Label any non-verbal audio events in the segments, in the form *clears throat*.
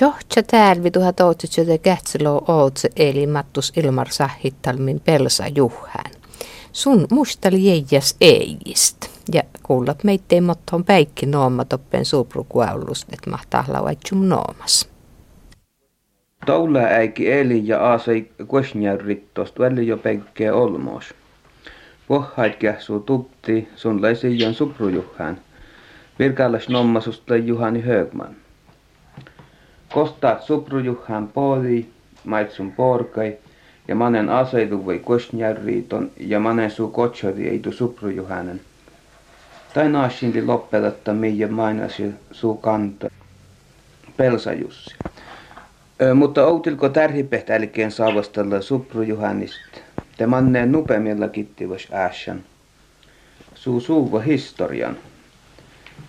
Johta täälvi tuhat ootsutsötä kätselo ootse eli mattus ilmar sahittalmin pelsa juhään. Sun mustali jäijäs eijist. Ja kuulat meittei motton päikki nooma toppen suuprukuaulust, et mahtaa lauaitsum noomas. Toula äiki eli ja aasei kuesnjärrittost väli jo peikkeä olmoos. Pohhait kähsuu tupti sun leisijan suprujuhään. Virkallas nommasusta Juhani Högman. Kosta suprujuhään poodi, maitsun porkai, ja manen aseitu voi kuesnjärriiton ja manen suu kotsodi eitu suprujuhänen. Tai naasindi loppeletta miä mainasi suu kanta. Pelsajussi. Ö, mutta outilko tärhipehtä älkeen saavastella suprujuhannista? Te manneen nupemilla kittivas äsän. Suu suuva historian.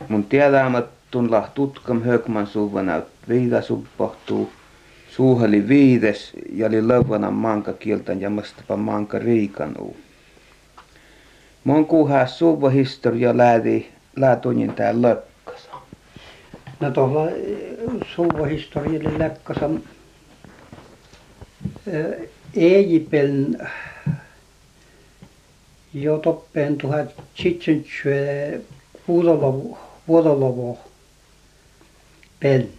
Mun tiedämättun lah tutkam högman suuva näyt viida suppohtuu. Suuheli viides ja oli lövvana manka kieltan ja mastapa manka riikanuu. Mon kuuhaa suuva historia läädi läätunin tää lökkasa. No tuolla suuva historialle läkkasa Eijipeln jo toppen tuhat sitsentsue vuodolovo pen.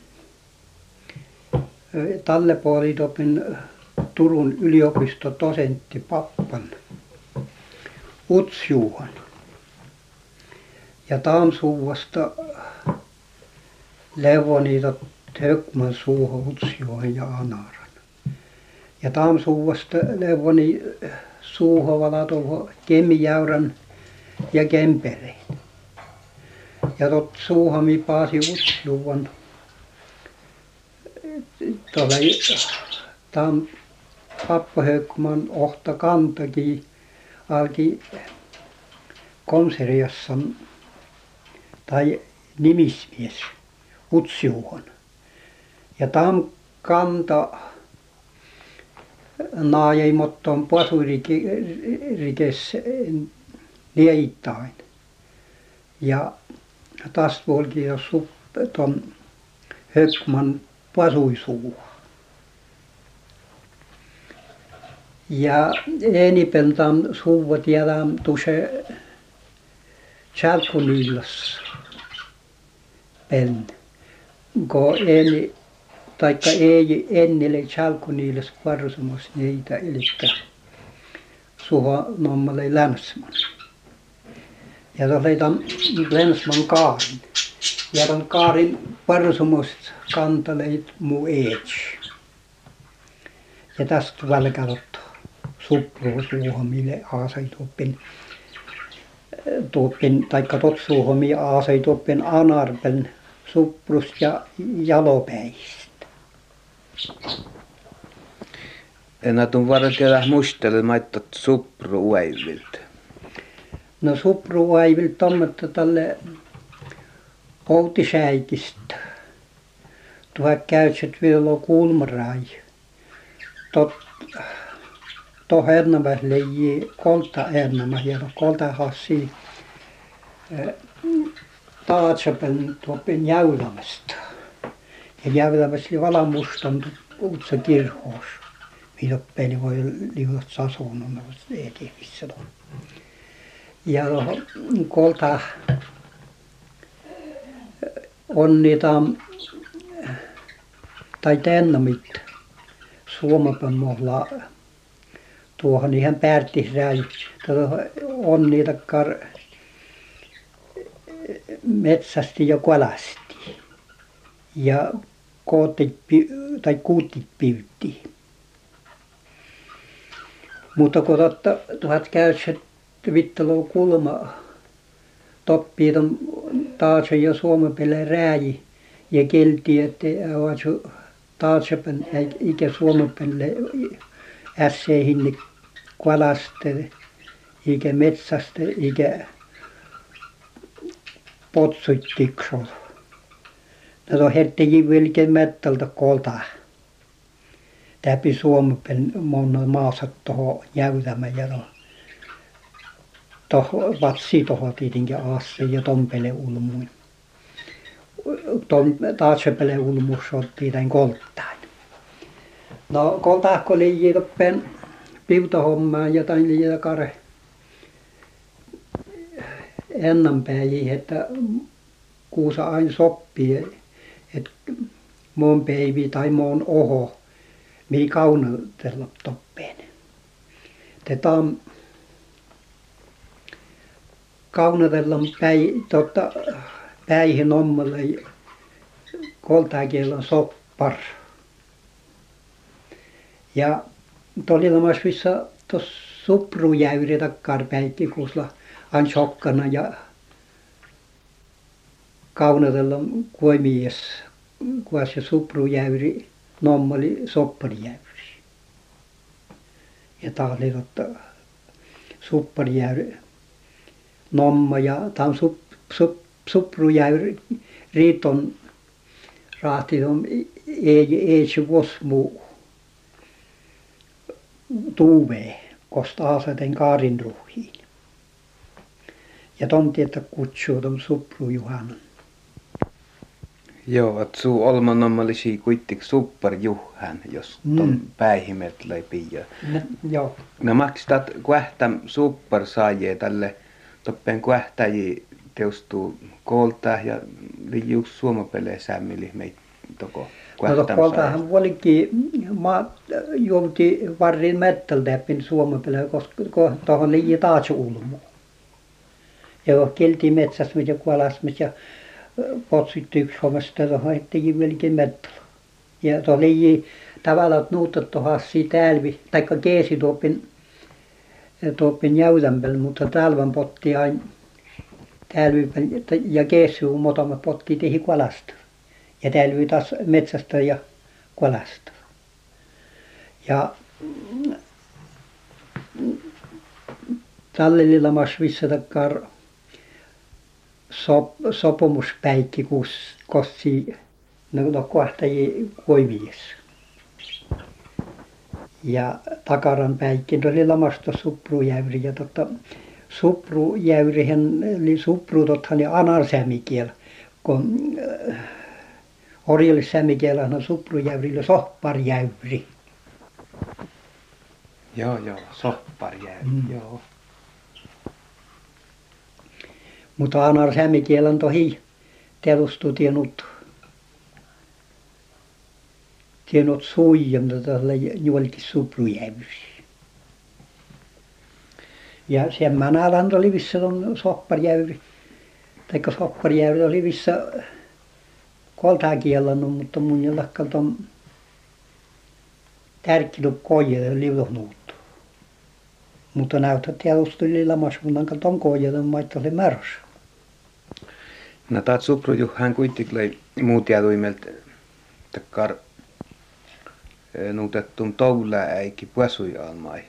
Talle puoli toppen Turun yliopisto dosentti pappan Utsjuhan. Ja Taamsuuvasta Levoniita Högman suuhun Utsjuhan ja Anaran. Ja Taamsuuvasta Levoni suuhovala tuohon Kemijäyrän ja Kempereen. Ja tot suuhami paasi Utsjuhan tuolla tam pappa Högman ohta kantakin alki konseriassan tai nimismies Utsjuhon. Ja tam kanta naajei motton pasuirikes niittain. Ja tästä volki jo Högman pasuisuu. Ja enipeltam suuva tiedam tuse Chalkunillas pen. Ko eni taikka ei ennille Chalkunillas varsumos niitä eli suha nommalle Länsman. Ja tuolla tam Länsman kaarin. Ja ton kaarin varsumos kantaleit mu eets. Ja tästä välkälotta supruusuuhomille aasai tuoppin tuoppin taikka tot suuhomi aasai tuoppin anarpen suprus ja jalopäistä. Enä tun varkella mustelle maittat supru uäiviltä. No supru uäiviltä tommetta tälle poutisäikistä. Tuhat käytset vielä kulmarai. Tot to hernamas leiji kolta hernamas ja to kolta hassi taatsapen tuopen jäylämästä. Ja jäylämässä oli valamustan uutsa kirhos. Peli voi liuot sasun on etivissä to. Ja kolta on niitä tai tennamit suomapan mohla tuohon ihan päärtisräi on niitä kar metsästi ja kalasti ja kootit tai kuutit pyytti. Mutta kun tuhat käyset vittelo kulma toppii taas jo suomen pele rääji ja kelti että avatsu taatsepen ikä suomen pelle ässeihin kalaste ikä metsästä ikä potsuttiksol. No to hettikin vilke mettältä kolta. Täpi suomen monna maassa toho jäytämä toho vatsi toho tietenkin aasse ja tompele ulmuin. tuon taatsepele ulmus otti tämän kolttain. No koltahko liiji toppen piutahommaan jotain liian kare ennanpäin, että kuusa aina sopii, että mun päivi tai mun oho, mi kaunotella toppeen. Tätä on kaunotella päi, totta, päihin ommalle koltakielon soppar. Ja tolilamas vissa tuossa suprujäyri takkar päikki kusla an sokkana ja kaunotella kuomies kuas se suprujäyri nommali sopparijäyri. Ja tää oli totta supparijäyri nomma ja on sup, sup, suprujäyri riiton rahti on ei ei se muu tuve kosta asaten kaarin ruhiin. Ja tonti, että kutsuu ton suprujuhanan. Joo, että suu olman nommallisi kuittik suppar juhan, jos ton mm. päihimet läpi. Ja... No, joo. No maksat kuähtäm suppar saajie tälle toppen kuähtäji teustuu koolta ja liijuus suomapele sämmili meitä toko. No kooltahan olikin, mä juovuti varrin mettältä läpi suomapele, koska tuohon liiji taas ulmu. Ja kilti metsässä ja kuolasmissa ja potsittu yksi hommasta tuohon ettekin vieläkin mettällä. Ja tuohon liiji tavallaan, nuutat tuohon tälvi, taikka keesi tuopin tuopin jäytämpel, mutta talven potti aina tälvi ja keesi motomat potti tehi kuolasta. Ja tälvi taas metsästä ja kuolasta. Ja tallelilla masvissa takkar sop, sopimuspäikki, kus, kossi no, no kohtaji koivies. Ja takaran päikki oli lamasta suprujäyri ja tota, suprujäyrihän eli suprutothan ja anarsämikiel, kun äh, orjallissämikielä on suprujäyri ja sohparjäyri. Joo, joo, sohparjäyri, mm. joo. Mutta anar sämikielen tohi telustu tienut tienut suijan tälle juolikin suprujävysi. Ja sen manaland oli vissä on sopparjäyri. Tai sopparjäyri oli vissä koltakielannut, mutta mun jälkeen on tärkkinyt koijelle liuhnuuttu. Mutta näyttää tietysti lilla masunan katon koijelle maitto oli märässä. No taat supru juhan kuitenkin muut jääduimelta takkar nuutettum toulaa äiki puasui almai.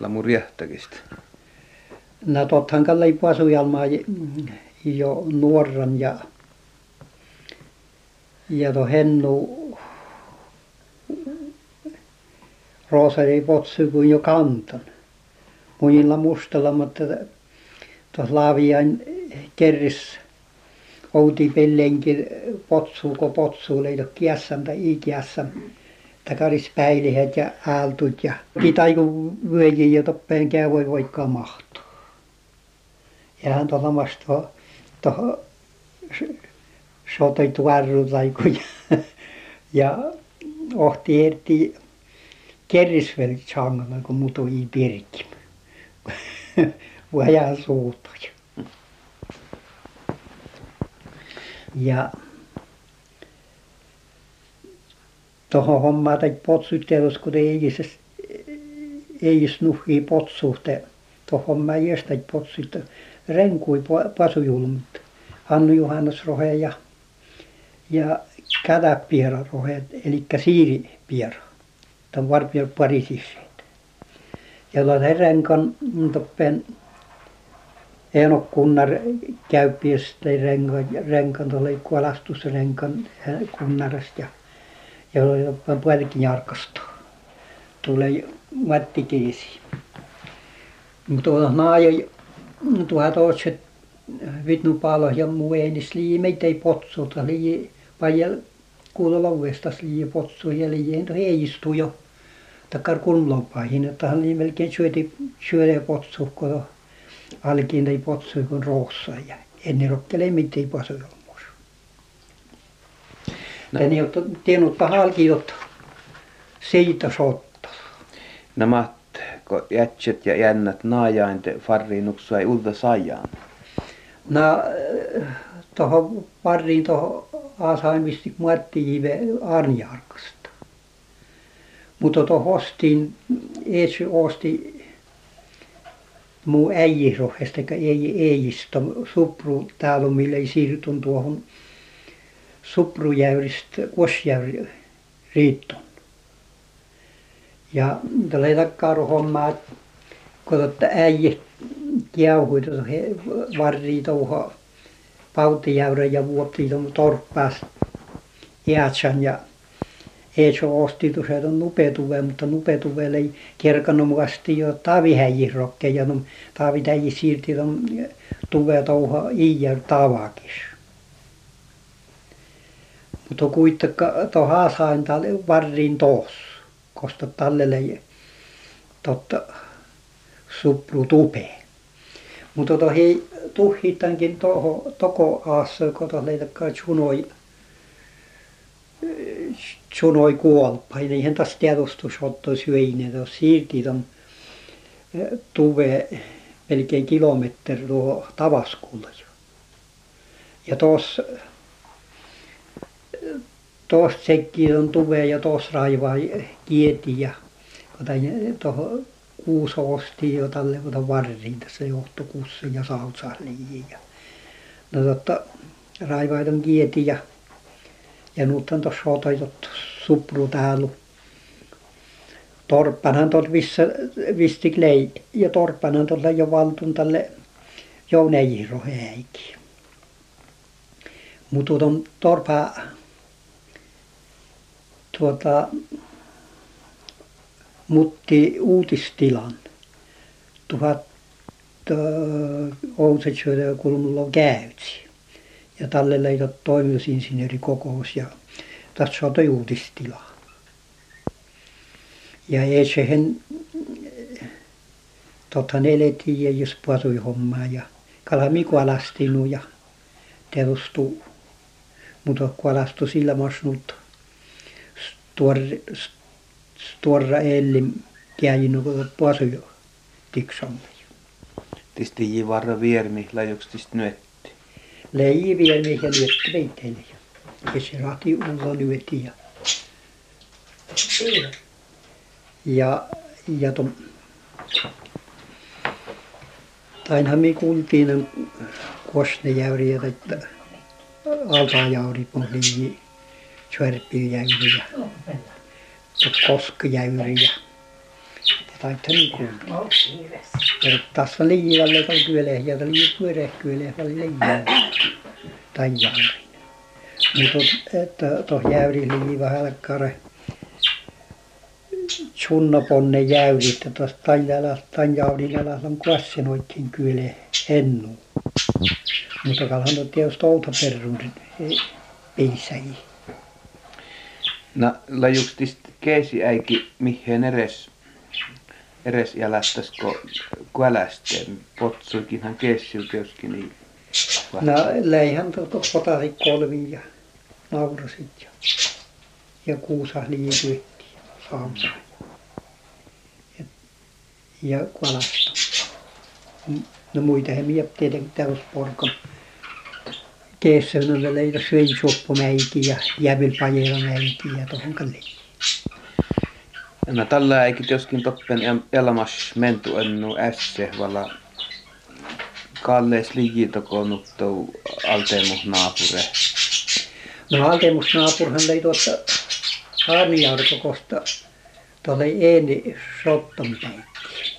La mun riehtäkistä. No tothan kalle puasui almai jo nuoran ja ja to hennu roosari potsu kuin jo kanton. Munilla mustalla, mutta tuossa laavian kerris outi pellenkin potsuu, kun potsuu leidot kiässän tai ikiässän. Takaris päilihet ja aaltut ja kitaiku vyöjiin ja toppeen voi voikkaa mahtua. Ja hän tuolla vasta tuohon sotoi tuarru tai ja, *laughs* ja ohti erti kerrisvel changalla kun mutu i pirkim. *laughs* Vajan suutoja. Ja tuohon hommaan tai potsuttelussa, kun ei ei nuhii potsuhte. Tuohon hommaan jästä potsutta renkui pasujulmut. Hannu Johannes Rohe ja, ja Kätäpiera Rohe, eli Siiripiera. Tämä varpio parisisseet. Ja laita renkan toppen Eeno kunnar käypies renkan, renkan tuolle kuolastusrenkan kunnarasta ja ja oli puolikin jarkasta. Tulee Matti Kiisi. Mutta naaja tuhat otset vitnu palo ja muu einis lii meitä ei potsuta lii pajel kuulo lovestas lii potsu ja lii ei istu jo takkar kunlopaihin että hän lii melkein syöti syödä potsu kun alkiin ei potsu kun roossa ja ennen rokkele mitään pasu ilmuus. No. Ja niin, tiennyt halki, jotta siitä sotta. Nämä kun jätset ja jännät naajainte farriinuksua ei ulta sajaan? No tuohon pariin tuohon Aasain visti muottiin Arnjarkasta. Mutta tuohon ostiin, Eetsy osti muu äijirohesta, ei äijistä, supru täällä millä ei siirtyn tuohon suprujäyristä kuosjäyri riitton. Ja tulee takkaan hommaa, kun totta äijä kiauhui tuota varri tuohon pautijäyrä ja vuotti tuon torppaas Iatsan ja Eetso osti tuossa tuon nupetuve, mutta nupetuvelle ei kerkannut muasti jo taavihäijin rokkeja, no taavitäji siirti tuon tuve tuohon Iijär tavakis. Mutta kuitenkaan tuohon Haasain varriin tuossa kosta tallelle totta supru tupeen. Mutta to hei tuhhitankin toho toko aassa kun to leitakkaa chunoi chunoi kuolpa. Ja niihin taas tiedostus otto syöinen. To siirti ton tuve melkein kilometri tuo Tavaskulla jo. Ja tuossa tuosta sekki on tuve ja tuossa raivaa kieti ja tuohon kuuso osti jo tälle ota varriin tässä johtokuussa ja sautsahliin ja no totta raivaiton kieti ja ja nyt on tuossa otoitot supru täällä torppanhan tuot vissä vistik lei ja torppanhan tuolla jo valtun tälle Jounejiro häikin mutta tuon torpa tuota mutti uutistilan tuhat Outsetsjöö kulmulla käytsi. Ja tälle leitot toimitusinsinööri kokous ja tässä on uutistila. Ja ei sehen totta elettiin ja jos pasui hommaa ja kalami kualastinu ja terustu mutta kualastu sillä masnut stora ellim käyin pasui tiksamme. Tisti ji varra viermi lajuks tist. Lei viermi ja nyötti veiteille. Ja se rahti ulla nyötti ja ja, ja to, tainhan me kuultiin kosnejäyriä, että altajaurit on liian Tjärpyjäyri ja taitani kuultiin. Ja tässä liialle kun kyllä ja oli pyörä kyllä oli liian tai jäyri. Mutta että tuossa jäyri liiva hälkkare sunnaponne jäyri, että tuossa tanjala tanjaudinala on kuassen oikein kyllä ennu. Mutta kalhan on tietysti outo perun piisäjiä. No lajuks tist keesi äiki mihin eres eres jälästäskö kuälästeen potsuikinhan keessiu keuskin niin No leihän tuota potasi kolvi ja naurasit ja, ja kuusa liikytti ja saamsa ja, ja kualasta. No muita he miet tietenkin täysporkon keessäyn leitä syöjusoppumäiki ja jävilpajelamäiki ja tohon kalliin. Tällä eikin joskin toppen elämäs mentu ennu ässe, valla kallees liitokonnuttu alteemus naapure. No alteemus naapurhan lei tuossa Arnijarkokosta tuolle Eeni Sottonpäikki,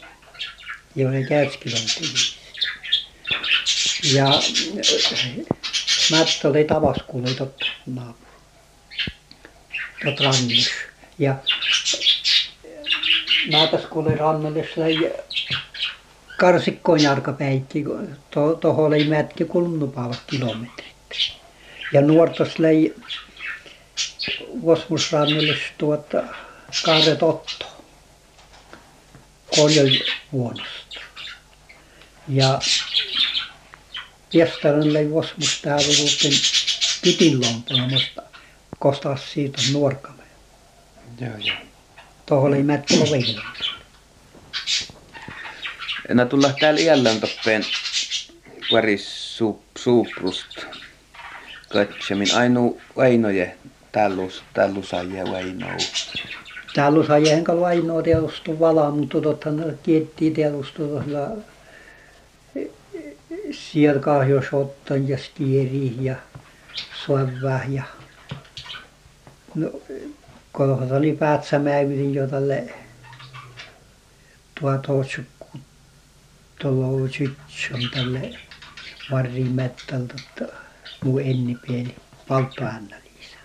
joiden käytskilontiin. Ja Mättö oli Tavaskuuli tot naapuri. Tot rannus. Ja Naataskuuli rannallis läi karsikkoon jalkapäikki, tuohon oli mätki kulunupaavat kilometrit. Ja nuortos lei Vosmusrannille tuota kahdet otto koljovuonosta. Ja Piestaran lei Vosmus täällä ruutin kitinlompana, mutta kostas siitä nuorkalle. Joo, joo. Tuohon oli mätki oville. No tulla täällä iällään toppeen varis suuprust. Katsemin ainu Väinoje tällus, tällusajia Väinoo. Tällusajia enkä Väinoo teostu vala, mutta tottahan kietti teostu tuolla siellä kahjos ottan ja skieri ja soivää ja no kun oli päätsämäytin jo tälle tuota tuolla sytsön tälle varrimettalta muu enni pieni polttoainelisä.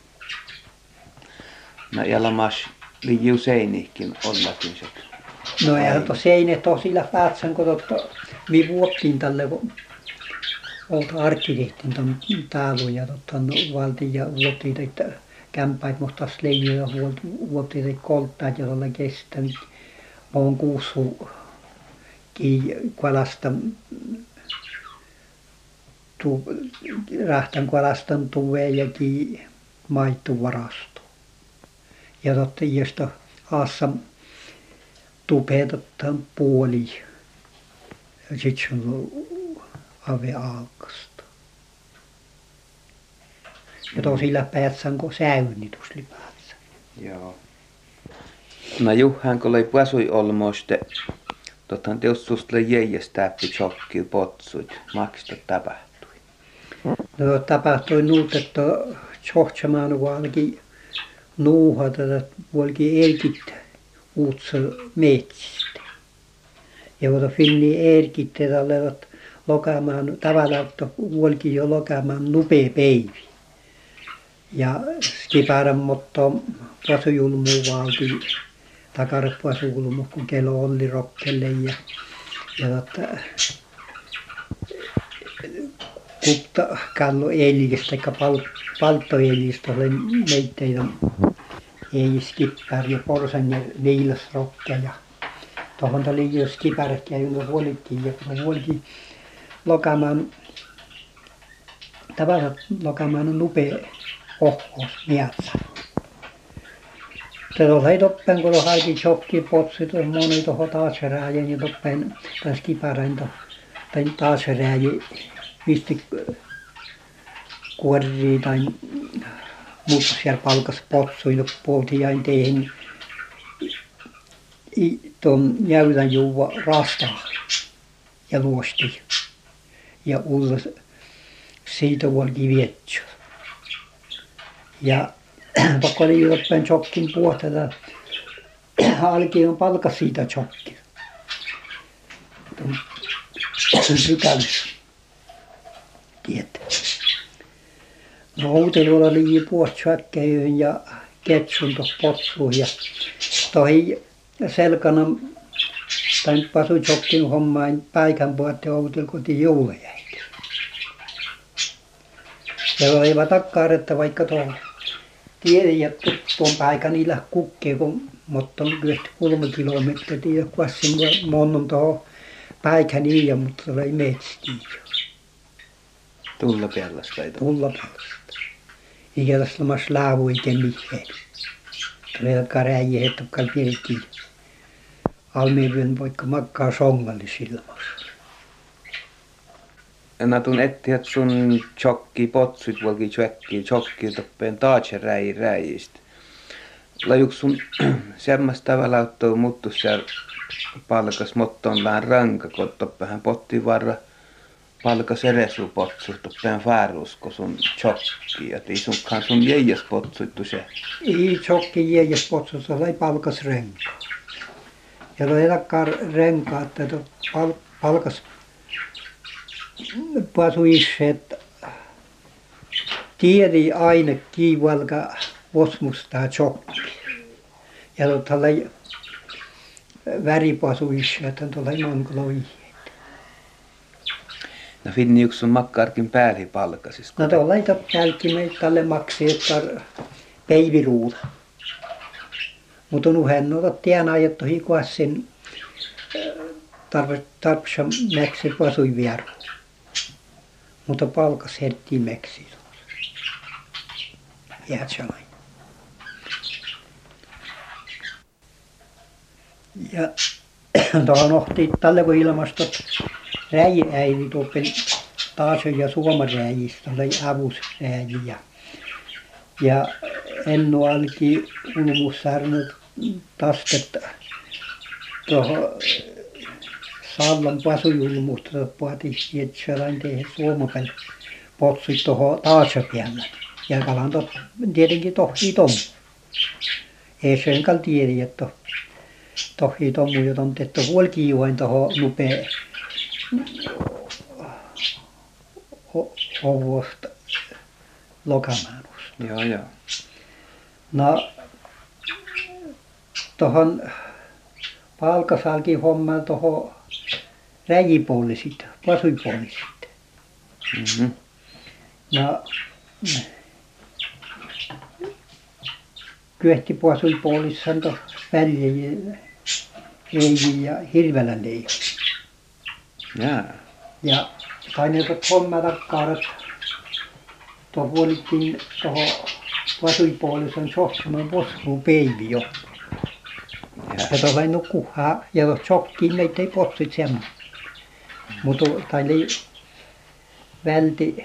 No ja lamas liiu seinihkin ollakin se. No eihän to seinet on sillä päätsän, kun totta, mi vuokkiin tälle, kun olta arkkitehtin ton täällä ja totta, no, valtiin ja vuottiin, että kämpäit mohtas leijoja vuottiin, että kolttaat, jolla kestänyt. Mä oon kuussu kualasta tu, rahtan kualastan tuve ja ki varasto. Ja totta josta aassa tupeetotta puoli. Ja sit se on ave aukasta. Ja tosilla päätsän kun säynnitus lipäätsä. Joo. No Juhan, kun oli pasui olmoiste, Tottahan teostusta jäijästä täppi tjokkil potsuit. Maksta tapahtui. No tapahtui nuut, että tjohtsamaan valki nuuhata, että valki erkit uutsa metsistä. Ja kun finni tälle, että lokamaan tavallaan, että valki jo lokamaan nupee päivi. Ja skiparan motto pasujulmu valki takarppua suulumu, kun kello oli rokkelle ja, ja totta, kupta kallo eilistä, tai pal, palttoeilistä oli meitteitä ei skippär ja porsan ja viilas rokke ja tuohon tuli jo skipärkki ja kun huolittiin ja kun huolittiin lokamaan tavallaan lokamaan nupea ohkos miatsa tuolla ei toppen kun haiki chokki potsi tuossa moni tuohon taas rääjä niin toppen taas kiparan tai taas rääjä misti kuorii tai muuta siellä palkas potsui puolti jäin teihin tuon jäylän juua rastaa ja luosti ja ulla siitä vuolki vietsä ja *clears throat* tokko oli jotain chokkin puhtata *clears throat* alki on palka siitä chokki pykälissä *clears throat* tiedätte no Outelulla oli puotssäkkäyön ja ketsun tuossa potsuun ja toi selkana tai pasutjokkin hommain paikan puhutte Outel koti juulajäitä ja olivat takkaaretta vaikka tuolla tiedän ja tuon paikan niillä kukkee kun mutta on kyllä kolme kilometriä kvassin monon tuohon paikan ja mutta tulee metsiä Tulla peallasta ei tulla? Peallasta eikä tässä lamas laavu eikä mitään. Tulee käräjiä että pidettiin almiivien vaikka makkaa songalle silmassa na tun etti että sun chokki potsut volki chokki chokki toppeen taatse räi räistä. Lajuks sun *clears throat* semmas tavalla ottaa muttu siellä palkas motton vähän ranka, kun toppehän potti varra palkas eresu potsu toppeen fäärusko sun chokki. Ja tii sunkaan sun jäijäs potsuttu se. Ei chokki jäijäs se oli palkas renka. Ja oli edakkaan renka, että palkas pasuisset tiedi aine kiivalka vosmusta chokki. Ja tuolla väripasuisset tuolla mankloihet. No finni yksi on makkarkin pääli palkasis. No tuolla ei tälki me tälle makseettar päiviruuta. Mutta on uhen no tienaa, että hikuassin tarvitsa mäksi pasui vieru. Mutta palkas hertti mäksi. Jäätsalain. Ja *clears throat* tuohon ohti tälle kun ilmastot räjiäivi tuoppen taas ja suomaräjistä oli avusräji ja ja ennu alki ulmussarnut tastet tuohon Sallan pasujulmusta puhuttiin, että sellainen tehdä suomapel potsut tuohon taasapäällä. Ja kalan tot, tietenkin tohtii tomu. Ei sen kal tiedä, että tohtii tomu, jota on tehty huolkijuoin tuohon nupee ovuosta lokamaanusta. Joo, joo. No tuohon palkasalkin hommaan tuohon räjipuolisit, pasuipuolisit. Mm-hmm. No kyöhti pasuipuolissan tuossa väliin leiji ja hirvelän leiji. Jaa. Ja painetot hommata kaarat tuo puolittiin tuohon pasuipuolisen sohtuman poskuun peivi jo. Ja tuolla ei nukkuhaa ja tuossa sokkiin meitä ei possit semmoinen. Mutta tai oli välti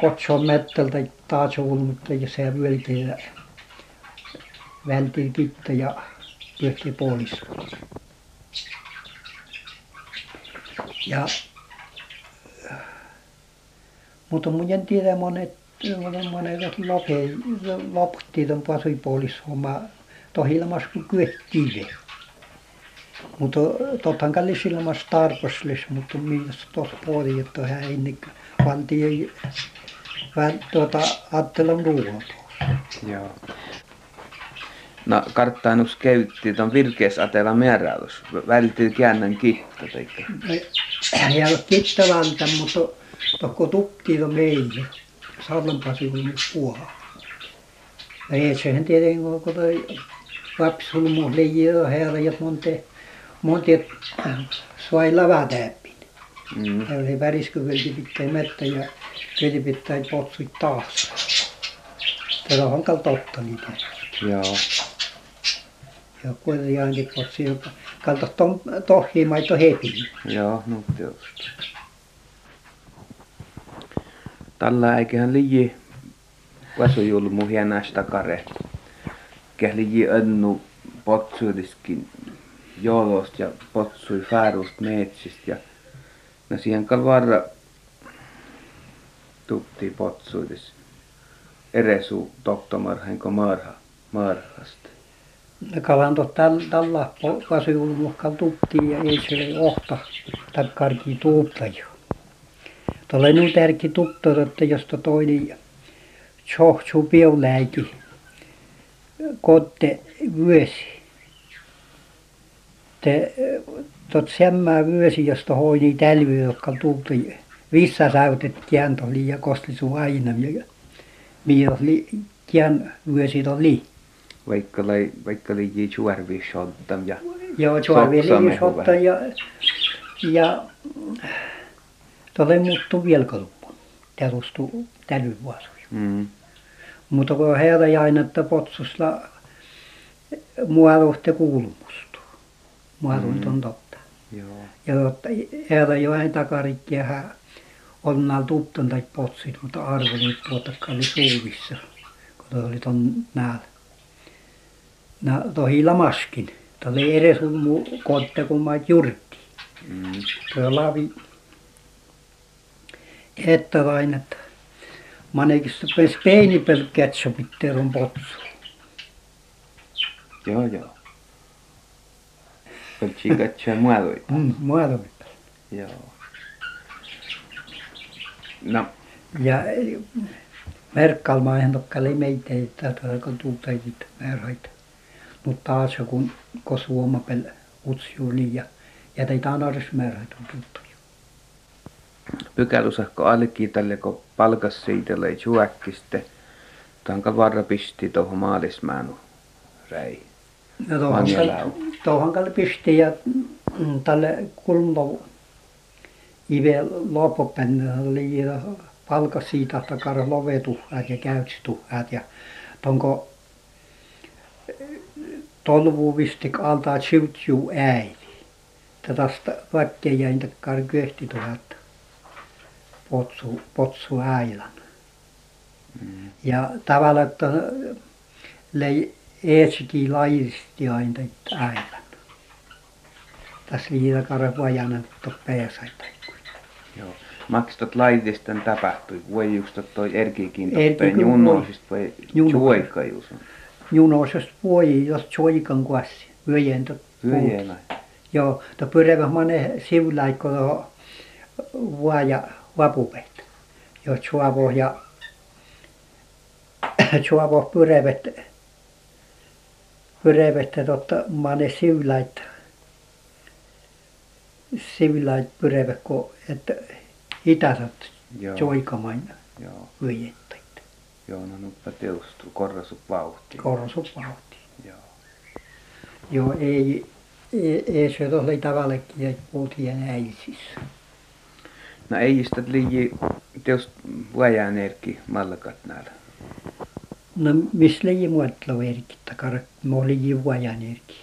kotson mettältä taas ulmutta ja se vyölti ja välti kitta ja pyhti puolis. Ja mutta mun en tiedä monet monet lope loputti ton pasuipuolis homma tohilmas kun kyettiin mutta tottahan kallis ilmas tarkoslis mutta mitäs tuossa puoli että hän ennen pantiin vähän tuota ajattelun ruoan Joo. No karttaanus käytti ton virkeäsatela määräys. Vältil käännän kitta teikö? ja kittavanta mutta tokko tukki to meille sallanpasuun puoha ja ei sehän tietenkin kun toi lapsulmu leijää herra ja monte monte sai lavatäppin Mm. ja oli väriskyvelti pitää mettä ja pitää potsui taas tätä on kal totta niitä Joo. ja kuitenkin potsi joka kalta tohjimaito hepi Joo, no tietysti. Tällä eiköhän liji vasujulmu hienästä kare. Kähliji önnu potsuudiskin joolosta ja potsui fäärusta metsistä ja no siihen kalvarra tutti potsuudis eresu toktomarhenko marha marhasta. kalan tällä kasviulmuhkalla tuttiin ja ei se ohta tai karki tuutta jo. Tuolla on tärkeä että josta toinen tjohtsu piuläiki kotte vyösi. Te tot semmää vyösi, josta hoini tälvy, jotka tulti vissa säytet kientoli ja kostisu aina. Ja mios li, kien vyösi oli. Vaikka lai, vaikka liji juorvi shodtam ja Joo, Suoveli mehu sotta ja, ja tuolle muuttu vielkaluppu. Terustu tälyvuosuja. mm. Mutta kun herra aina, että potsusla muaruhte kuulumustu. Muaruit on totta. Joo. Ja totta, herra jo aina takarikkiä hän on näillä tuttan tai potsit, mutta arveli tuotakka oli suuvissa, kun toi oli ton näillä. Nää tohi lamaskin. Tuo oli edes mu kotte, kun mä jurtti. Mm. Tuo lavi. Että vain, että manekista pes peini pel ketsupitteerun potsu. Joo, joo. Peltsi katsoa muodoita. Mm, muodon. Joo. No, Ja merkkalma tokkali meitä, että tuolla kun tuutaisit määräitä. Mutta taas kun kun suomapel utsjuuli ja taan ares määräitä on tuttu. pykälusahko alki tälle kun palkas siitä lei juokkiste. Tanka varra pisti tuohon maalismäänut räi. No tuohon, tuohon kalle pisti ja mm, tälle kulmo ive loppupäin oli palkas siitä takara lovetuhäät ja käytstuhäät ja tonko tolvu vistik altaa tsiutsiu äiti. Tästä väkkeä jäin takkar kyhti tuhat potsu, potsu äilän. Mm. Ja tavalla, että lei eetsikin laisti aina äilän. Tässä liitä karre vajanen toppeesaita. Joo. Maksat laitisten tapahtui, voi just toi erkikin toppeen junoisista vai juoikajus? Junoisesta voi, jos juoikan kuassi, vyöjen tot Vyöjänä. Joo, to pyrevä mane sivulaikko to vuoja vapupet. Jo suavo ja *coughs* suavo pyrevet pyrevet totta mane sivulait sivulait pyrevä ko että itäsät joikamain vyöjettä. Joo, no nuppa teustuu, korrasu vauhti. Korsu vauhti. Joo. Joo, ei, ei, ei se oli tavallekin, että puhuttiin äisissä. No ei sitä liian teost vajan erkki mallakat näillä. No, missä oli muottelu erkki takara, mä olin vajan erkki.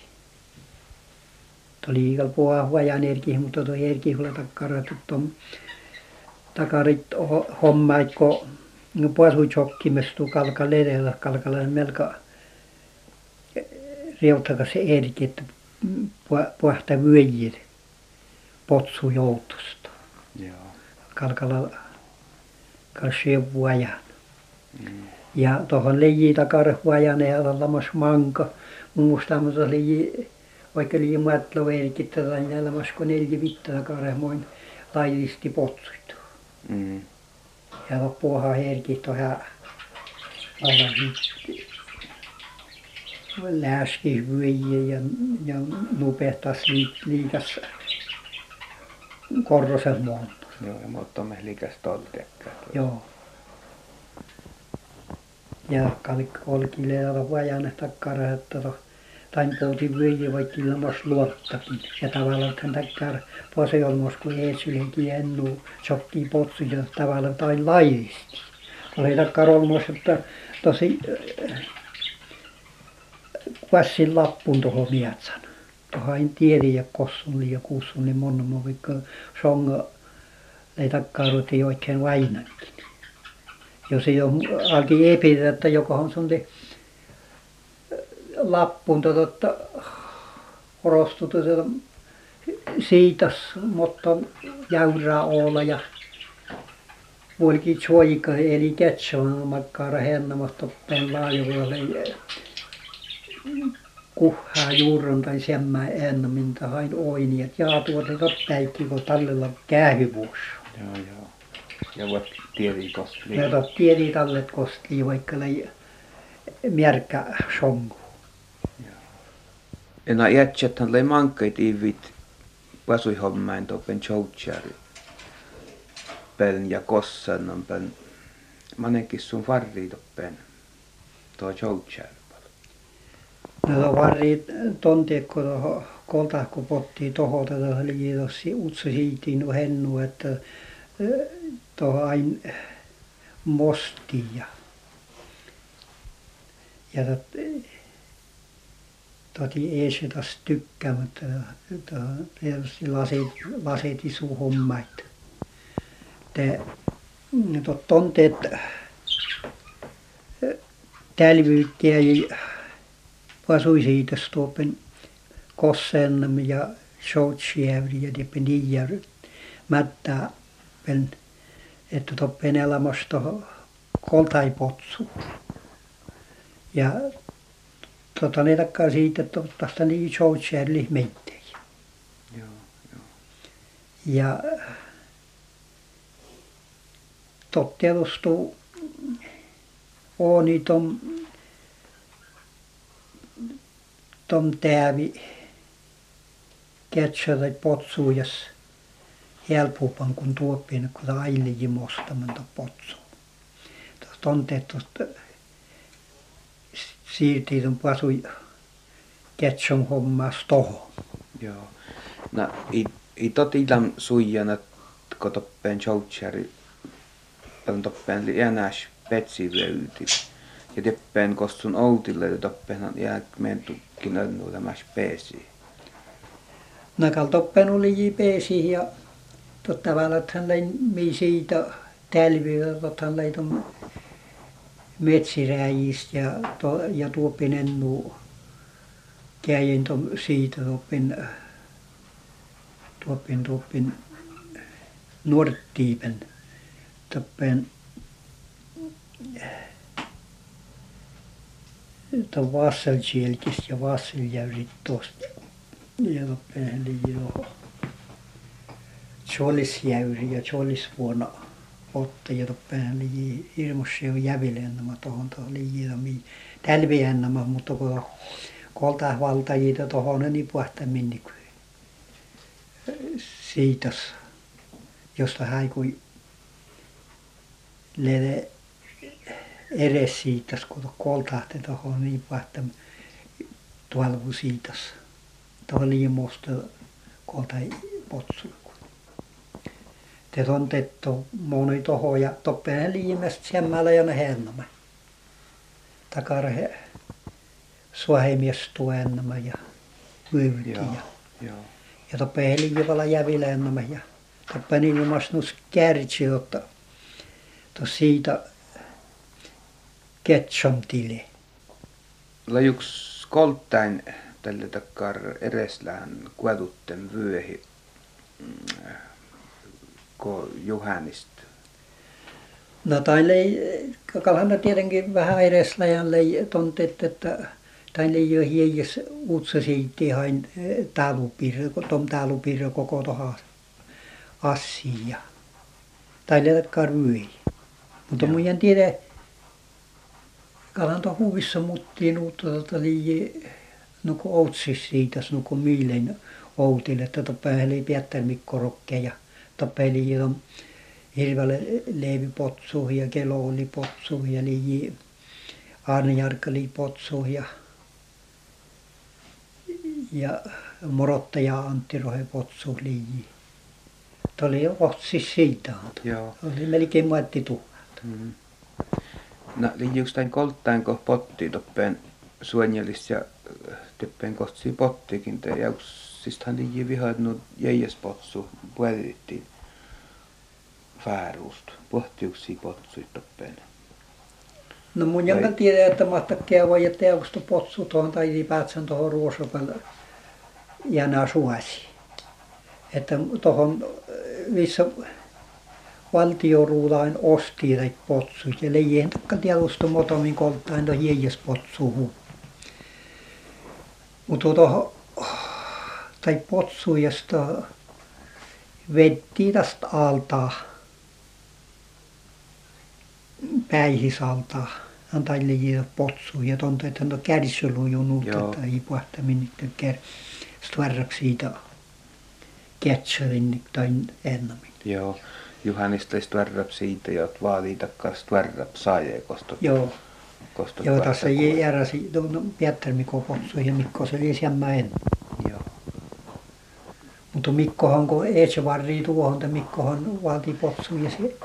Tuli ikäl puhua vajan erkki, mutta tuo erkki hulla takara tuttom takarit hommait, kun puasu tjokkimestu kalka ledellä, kalkalla melka riutakas se erkki, että puhta vyöjir potsu joutusta. Joo. Kalkalla kanssa vuojan. Mm. Ja tuohon leiji takar vuojan ja lamas manka. Muista mutta leiji vaikka leiji muottelu erkki tätä lamas kun neljä vitta takar moin lailisti potsuitu. Mm. Ja loppuahan erkki tuohon aivan läski vyöjiä ja, ja nupehtas liikas korrosen monta. Joo, ja mutta me liikas toltekkaa. Joo. Ja kalik olkille olla vajan takkara, että to tain puhutin vyöjiä vaikka ilmas luottakin. Ja tavallaan tämän takkar pose olmos kun eetsylenkin ennu sokkii potsu ja tavallaan tain laivisti. Oli takkar olmos, että tosi kuassin lappun tuohon mietsän. Tuohon en tiedä ja kossun ja kussun niin monen mo vaikka songa ei takkaarut ei oikein vainakin. Jos ei ole alki epitä, että jokohan sun te lappun tuota korostu tuota siitas, mutta jäyrää olla ja puolikin suojika eli ketsoon makkaara hennamasta toppeen laajuudelle kuhaa juuron tai semmä ennemmin hain oini, että jaa tuota toppäikki, kun tallella käähyvuus. Joo, joo. Ja voit tiedä kosti. Ja tot tiedi tallet kosti, vaikka lei märkä songu. Enä jätsethän lei mankkait ivit pasui hommain toppen choutjari. Peln ja kossan on peln. Manenkin sun farri toppen. Tuo choutjari. No varri tontiekko tuohon koltahko potti tuohon tätä utsa siitiin no hennu, että tuohon ain mosti ja ja toti ei se taas tykkää, mutta tuohon tietysti lasit, lasit isu hommait. Te tot tonteet tälvyyttiä ja asui siitä stoppen kossen ja shortsjävri ja det niar mättä pen että toppen elämästä koltai potsu. Ja tota ne takkaa siitä että tästä niin shortsjävri meittei. Joo, joo. Ja tottelustu on tom tom tävi ketsade potsujas helpompan kuin tuoppien, kun ta ailiji mostaman ta potsu. Tuosta on tuosta siirtii tuon pasu ketson hommas tohon. Joo. No, i, i tot ilam suijana, kun toppeen chouchari, on toppeen enäs petsi veyti. Ja teppeen kostun outille, ja toppeen on jää mentukkin önnu lämäs peesi. Nakal toppeen oli peesi ja totta että hän läin mi siitä tälviä, totta hän läin metsiräjistä ja, to, ja tuopin ennu käin siitä tuopin tuopin tuopin nuorttiipen toppeen tuon Vasselkielkistä ja Vasseljäyrit tuosta ja toppeen liian Cholisjäyri ja Cholisvuonna otta ja toppeen liian hirmus jo jävilennämä tuohon tuohon liian mi tälviennämä mutta kun kolta valtajia tuohon niin puhta minni siitas josta haikui lede edes siitas kun koltahti tuohon niin puhta tuolvu siitas tuohon liimosta kolta potsu te on tettu moni toho ja toppeen liimestä semmällä ja ne hennämä takara he suohemies tuennämä ja myytti ja Joo. ja toppeen liivala jävilennämä ja toppeen ilmas nus kärtsi jotta to siitä ketsom tili Lajuks kolttain tälle takkar ereslään kuetutten vyöhi mm, ko Juhannist. No tai lei, kalhana tietenkin vähän edeslajan lei tontet, että tai lei jo hiejes uutsa siitti hain taalupirre, tom taalupirre koko toha assia. Tai lei karvyi. Mutta mun en tiedä, kalan to huvissa muttiin uutta tota lii, no kun outsis siitä, no kun miilen outille, että to päälle Pietter Mikko Rokkeja peli ja hirveälle Leevi Potsu ja Kelo oli Potsu ja liji Arne Jarkka oli Potsu ja ja Morottaja Antti Rohe Potsu liji. Tuo oli otsis siitä. Joo. Oli melkein maitti tuhat. Mm. No, liijuks tain kolttain ko potti toppeen suonjelis ja äh, teppeen kohtsi pottikin te jauks siis hän liiji vihaat no jäijäs potsu puolittiin vääruust. Pohtiuksi potsui toppeen. No mun jonka tiedä, että mahtakkea voi että jausta potsu tuohon tai ylipäätään tuohon ruosopalle jänä suosi. Että tuohon missä valtioruulain osti tai potsu ja leijien takka tietysti motomin koltain tuo jäijäs potsuhu. Mutta tuohon tai potsu, josta vedettiin tästä altaa päihisalta antaili potsu ja tonta että no kärsulu junut että ei puhta minnitte kär stvarrak siitä kätselin tai ennamin. Joo. Juhannista stvarrap siitä ja vaatii takkaa stvarrap kostot. Joo. Kostot Joo, tässä ei järjesi, no, Pietter Mikko potsu ja Mikko se oli siellä en. Joo. Mutta Mikkohan kun ei se varrii tuohon, että Mikkohan vaatii potsu ja se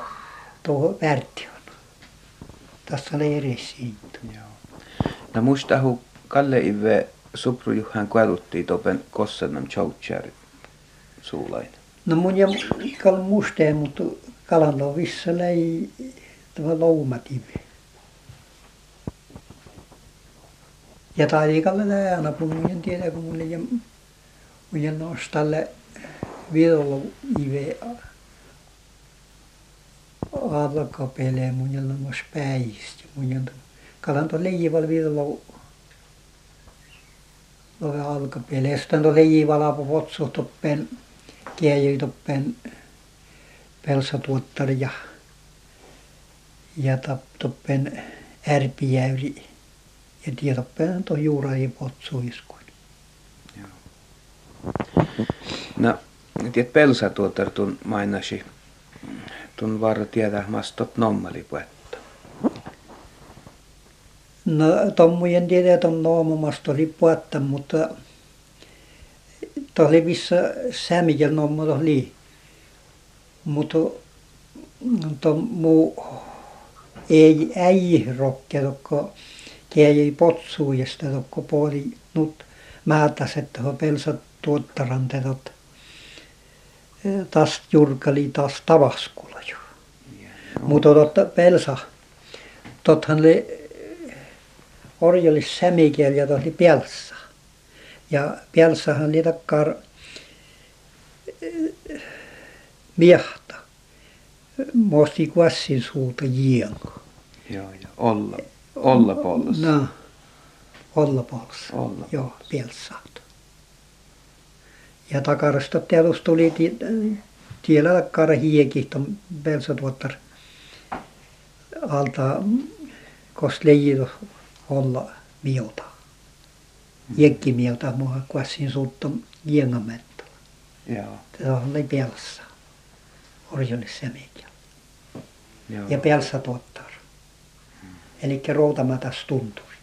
tuohon värtti tässä oli eri siitä. Joo. No mustahu Kalle Ive Supru Juhan kueluttiin topen kossanam chouchari suulain. No mun ja kal musteen, mutta kalan lovissa lei tämä loumative. Ja taikalle lääna, kun mun en tiedä, kun mun ja mun ja nostalle vidolla ive alkapelee mun ja mos päistä ja kalan to leijival vidolla love alkapelee sitten to leijival apu potsu toppen kiejy toppen pelsatuottar ja ja toppen ärpijäyri. Ja tietoppen to juuraaji potsu iskun. No, tiet pelsa tuotar tun mainasi tun varra tiedä mastot nommali puetta. No tommojen tiedät on noomumasta oli puetta, mutta oli missä sämijäl nommo oli. Mutta to muu ei äi rokke tokko ei potsuujesta tokko puoli nut määtäset tuohon pelsat tuottarantetot taas jurkali taas tavaskulla jo. Mutta totta pelsa, tothan oli orjallis sämikiel ja tohli pelsa. Ja pelsahan oli takkar miehta. Mosti kuassin suuta jienko. Joo, ja olla, olla pollas. No, olla pollas. Olla Joo, pelsaat. Ja takarasta teadus tuli ti- tiellä takkara hiekihton pelsatuottar alta kos leijito olla miota. Jekki mieltä mua kuassin suutton jiengamettola. Joo, Se oli pelsa. Orjallis semikin. joo. Ja pelsa tuottar. Eli routamatas tuntuisi.